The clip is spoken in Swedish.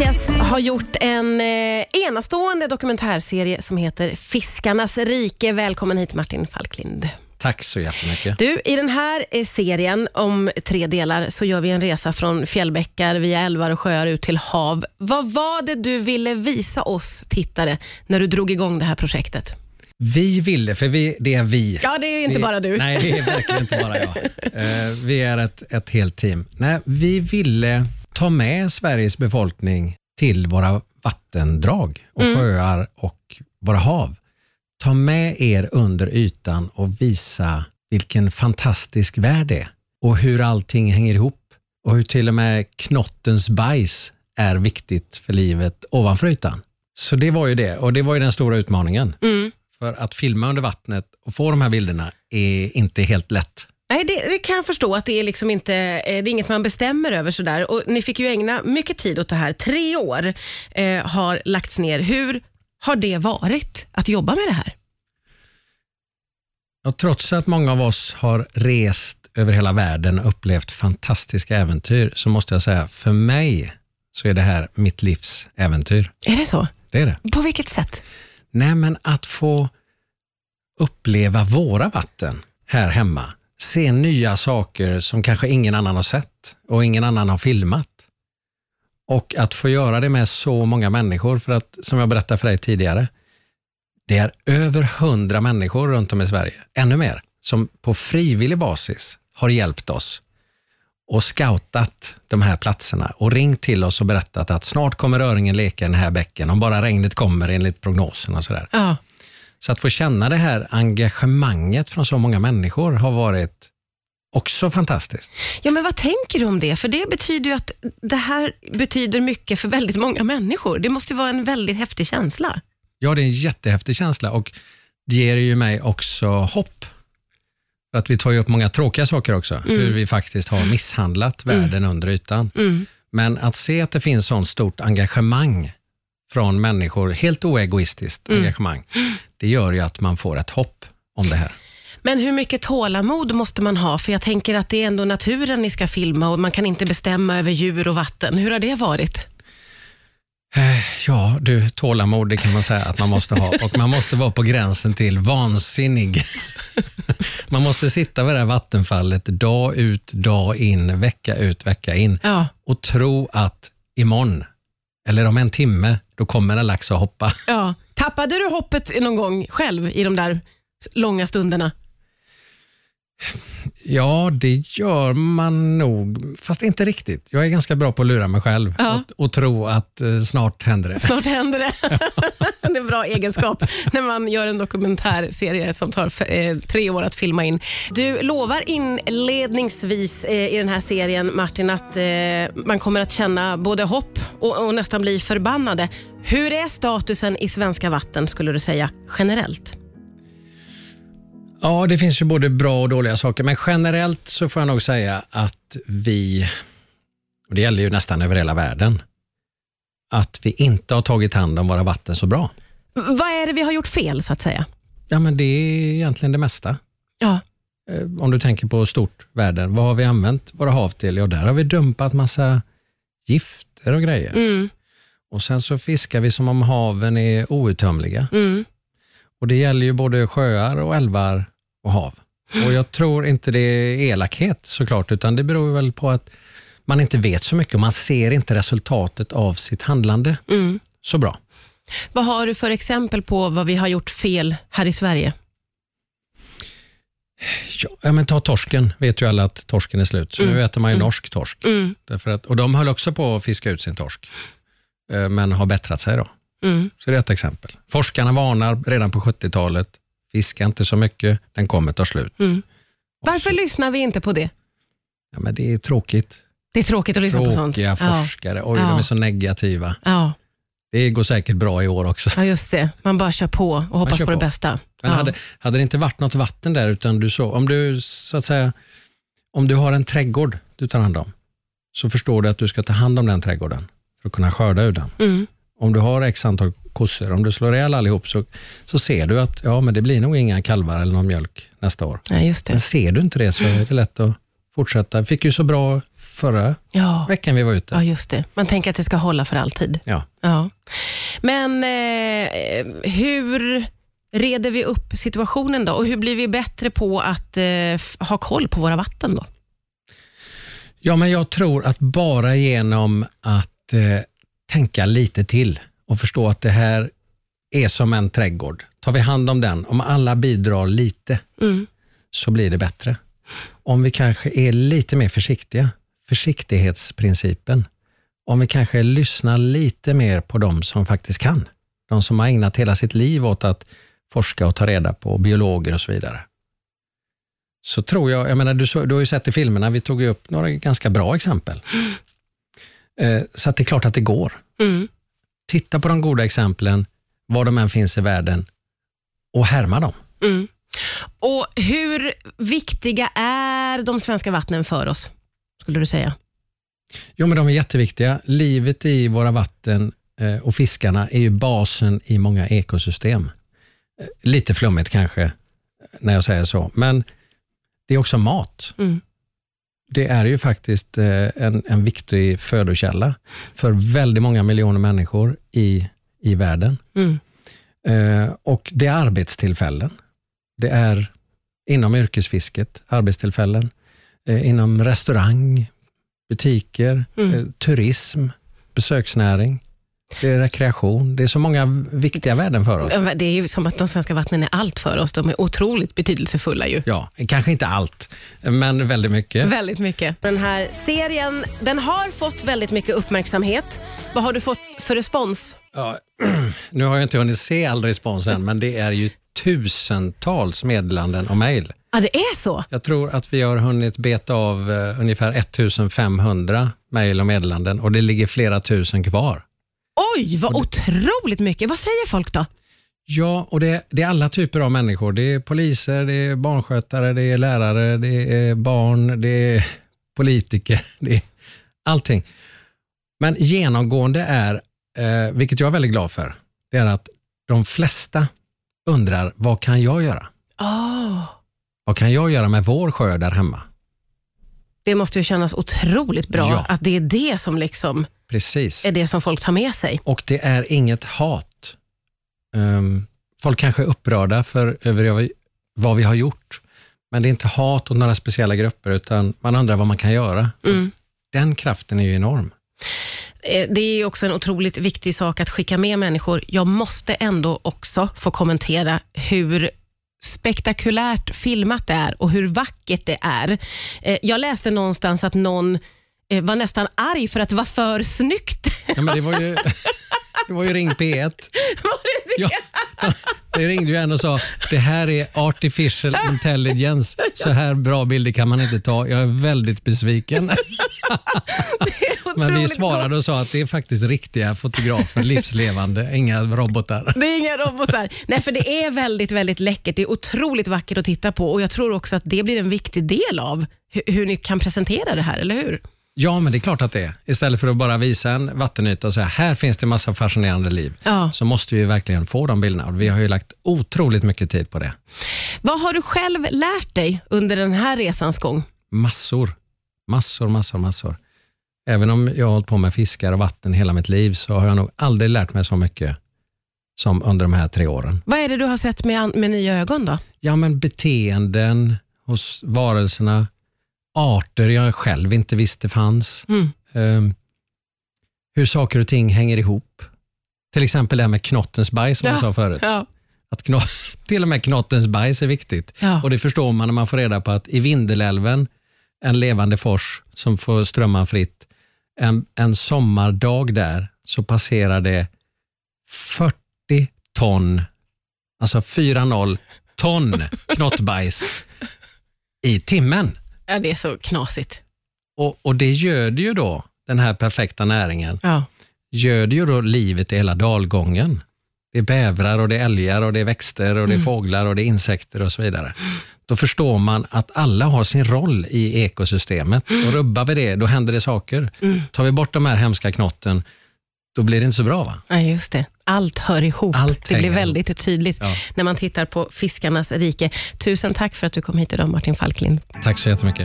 Gäst har gjort en eh, enastående dokumentärserie som heter Fiskarnas rike. Välkommen hit Martin Falklind. Tack så jättemycket. Du, I den här eh, serien om tre delar så gör vi en resa från fjällbäckar via älvar och sjöar ut till hav. Vad var det du ville visa oss tittare när du drog igång det här projektet? Vi ville, för vi, det är vi. Ja, det är inte Det- bara du. Nej, det är verkligen inte bara jag. Eh, vi är ett, ett helt team. Nej, vi ville ta med Sveriges befolkning till våra vattendrag och Mm. sjöar och våra hav. Ta med er under ytan och visa vilken fantastisk värld det är och hur allting hänger ihop och hur till och med knottens bajs är viktigt för livet ovanför ytan. Så det var ju det och det var ju den stora utmaningen. Mm. För att filma under vattnet och få de här bilderna är inte helt lätt. Nej, det, det kan jag förstå att det är, liksom inte, eh, det är inget man bestämmer över. Sådär. Och ni fick ju ägna mycket tid åt det här. Tre år eh, har lagts ner. Hur har det varit att jobba med det här? Och trots att många av oss har rest över hela världen och upplevt fantastiska äventyr, så måste jag säga, för mig så är det här mitt livs äventyr. Är det så? Det är det. På vilket sätt? Nej, men att få uppleva våra vatten här hemma. Se nya saker som kanske ingen annan har sett och ingen annan har filmat. Och att få göra det med så många människor, för att som jag berättade för dig tidigare, det är över hundra människor runt om i Sverige, ännu mer, som på frivillig basis har hjälpt oss och scoutat de här platserna och ringt till oss och berättat att snart kommer öringen leka i den här bäcken om bara regnet kommer enligt prognosen och sådär. Ja. Så att få känna det här engagemanget från så många människor har varit också fantastiskt. ja, men vad tänker du om det? För det betyder ju att det här betyder mycket för väldigt många människor. Det måste ju vara en väldigt häftig känsla. Ja, det är en jättehäftig känsla och det ger ju mig också hopp. För att vi tar ju upp många tråkiga saker också, hur vi faktiskt har misshandlat världen under ytan. Mm. Men att se att det finns sånt stort engagemang från människor, helt oegoistiskt engagemang, det gör ju att man får ett hopp om det här. Men hur mycket tålamod måste man ha? För jag tänker att det är ändå naturen ni ska filma och man kan inte bestämma över djur och vatten. Hur har det varit? Eh, Ja, du, tålamod det kan man säga att man måste ha. Och man måste vara på gränsen till vansinnig. Man måste sitta vid det här vattenfallet dag ut, dag in, vecka ut, vecka in Ja. och tro att imorgon, eller om en timme, då kommer en lax att hoppa. ja. Tappade du hoppet någon gång själv i de där långa stunderna? Ja, det gör man nog, fast inte riktigt. Jag är ganska bra på att lura mig själv Ja. och, och tro att eh, snart händer det. Snart händer det. det är en bra egenskap när man gör en dokumentärserie som tar eh, tre år att filma in. Du lovar inledningsvis eh, i den här serien, Martin, att eh, man kommer att känna både hopp och, och nästan bli förbannade. Hur är statusen i svenska vatten, skulle du säga, generellt? Ja, det finns ju både bra och dåliga saker, men generellt så får jag nog säga att vi, och det gäller ju nästan över hela världen, att vi inte har tagit hand om våra vatten så bra. Vad är det vi har gjort fel, så att säga? Ja, men det är egentligen det mesta. Ja. Eh, Om du tänker på stort världen, vad har vi använt våra hav till? Ja, där har vi dumpat massa gifter och grejer. Mm, Och sen så fiskar vi som om haven är outtömliga. mm, Och det gäller ju både sjöar och älvar och hav. Och jag tror inte det är elakhet såklart, utan det beror väl på att man inte vet så mycket och man ser inte resultatet av sitt handlande mm. så bra. Vad har du för exempel på vad vi har gjort fel här i Sverige? Ja, men ta torsken, vet ju alla att torsken är slut, så nu äter man ju norsk torsk. Mm, Därför att, och de höll också på att fiska ut sin torsk, eh, men har bättrat sig då. mm. Så det är ett exempel. Forskarna varnar redan på 70-talet, fiska inte så mycket, den kommer ta slut. Mm. Varför lyssnar vi inte på det? Ja, men det är tråkigt. Det är tråkigt att lyssna på sånt. Tråkiga Ja. forskare, oj Ja. de är så negativa. Ja. Det går säkert bra i år också. ja, just det. Man bara kör på och hoppas kör på det på. bästa. Men ja. hade, hade det inte varit något vatten där, utan du så, om du så att säga, om du har en trädgård du tar hand om, så förstår du att du ska ta hand om den trädgården för att kunna skörda ur den. Mm. Om du har x antal kossor, om du slår ihjäl allihop så, så ser du att ja, men det blir nog inga kalvar eller någon mjölk nästa år. Ja, just Men det. ser du inte det så är det lätt att fortsätta. Vi fick ju så bra förra Ja. veckan vi var ute. ja, just det. Man tänker att det ska hålla för alltid. Ja. Ja. Men eh, hur reder vi upp situationen då? Och hur blir vi bättre på att eh, ha koll på våra vatten då? ja, men jag tror att bara genom att eh, tänka lite till och förstå att det här är som en trädgård. Tar vi hand om den, om alla bidrar lite, Mm. så blir det bättre. Om vi kanske är lite mer försiktiga, försiktighetsprincipen. Om vi kanske lyssnar lite mer på de som faktiskt kan. De som har ägnat hela sitt liv åt att forska och ta reda på, biologer och så vidare. Så tror jag, jag menar du, du har ju sett i filmerna, vi tog ju upp några ganska bra exempel. Eh, så att det är klart att det går. Mm. Titta på de goda exemplen, var de än finns i världen, och härma dem. Mm. Och hur viktiga är de svenska vattnen för oss, skulle du säga? Jo, men de är jätteviktiga. Livet i våra vatten eh, och fiskarna är ju basen i många ekosystem. Eh, Lite flummigt kanske, när jag säger så, men det är också mat. Mm. Det är ju faktiskt eh, en, en viktig födokälla för väldigt många miljoner människor i, i världen. Mm. Eh, och det är arbetstillfällen. Det är inom yrkesfisket, arbetstillfällen. Eh, inom restaurang, butiker, Mm. turism, besöksnäring. Det är rekreation. Det är så många viktiga värden för oss. Det är ju som att de svenska vattnen är allt för oss. De är otroligt betydelsefulla ju. Ja, kanske inte allt, men väldigt mycket. Väldigt mycket. Den här serien den har fått väldigt mycket uppmärksamhet. Vad har du fått för respons? Ja, nu har jag inte hunnit se all respons än, men det är ju tusentals meddelanden och mejl. Ja, det är så? Jag tror att vi har hunnit beta av eh, ungefär 1500 mejl och meddelanden och det ligger flera tusen kvar. Oj, vad otroligt mycket. Vad säger folk då? Ja, och det, det är alla typer av människor. Det är poliser, det är barnskötare, det är lärare, det är barn, det är politiker, det är allting. Men genomgående är, eh, vilket jag är väldigt glad för, det är att de flesta undrar, vad kan jag göra? Oh, Vad kan jag göra med vår sjö där hemma? Det måste ju kännas otroligt bra Ja. att det är det som liksom Precis. är det som folk tar med sig. Och det är inget hat. Ehm, folk kanske är upprörda för, över vad vi har gjort, men det är inte hat åt några speciella grupper, utan man undrar vad man kan göra. Mm. Den kraften är ju enorm. Eh, Det är ju också en otroligt viktig sak att skicka med människor. Jag måste ändå också få kommentera hur spektakulärt filmat det är och hur vackert det är. Eh, Jag läste någonstans att någon eh, var nästan arg för att det var för snyggt. Ja, men det, var ju, det var ju Ring P1. Var det det? Ja, det ringde ju en och sa, det här är artificial intelligence. Så här bra bilder kan man inte ta. Jag är väldigt besviken. Men vi svarade och sa att det är faktiskt riktiga fotografer, livslevande, inga robotar. Det är inga robotar. Nej, för det är väldigt, väldigt läckert. Det är otroligt vackert att titta på och jag tror också att det blir en viktig del av hur, hur ni kan presentera det här, eller hur? Ja, men det är klart att det är. Istället för att bara visa en vattenyta och säga här finns det massa fascinerande liv, Ja. så måste vi verkligen få de bilderna. Vi har ju lagt otroligt mycket tid på det. Vad har du själv lärt dig under den här resans gång? Massor, massor, massor, massor. Även om jag har hållit på med fiskar och vatten hela mitt liv, så har jag nog aldrig lärt mig så mycket som under de här tre åren. Vad är det du har sett med, med nya ögon då? Ja, men beteenden hos varelserna, arter jag själv inte visste fanns. Mm. Ehm, hur saker och ting hänger ihop. Till exempel det här med knottens bajs som jag sa förut. Ja. Att kno till och med knottens bajs är viktigt. Ja. Och Det förstår man när man får reda på att i Vindelälven, en levande fors som får strömma fritt, en, en sommardag där så passerar det 40 ton, alltså 4-0 ton knottbajs i timmen. ja, det är så knasigt. Och, och det göder ju då den här perfekta näringen, Ja. göder ju då livet i hela dalgången. Det är bävrar och det är älgar och det är växter och det är fåglar och det är insekter och så vidare. Då förstår man att alla har sin roll i ekosystemet och rubbar vi det, då händer det saker. Tar vi bort de här hemska knotten, då blir det inte så bra va? ja, just det. Allt hör ihop. Allt det blir väldigt tydligt Ja. när man tittar på fiskarnas rike. Tusen tack för att du kom hit idag, Martin Falklind. Tack så jättemycket.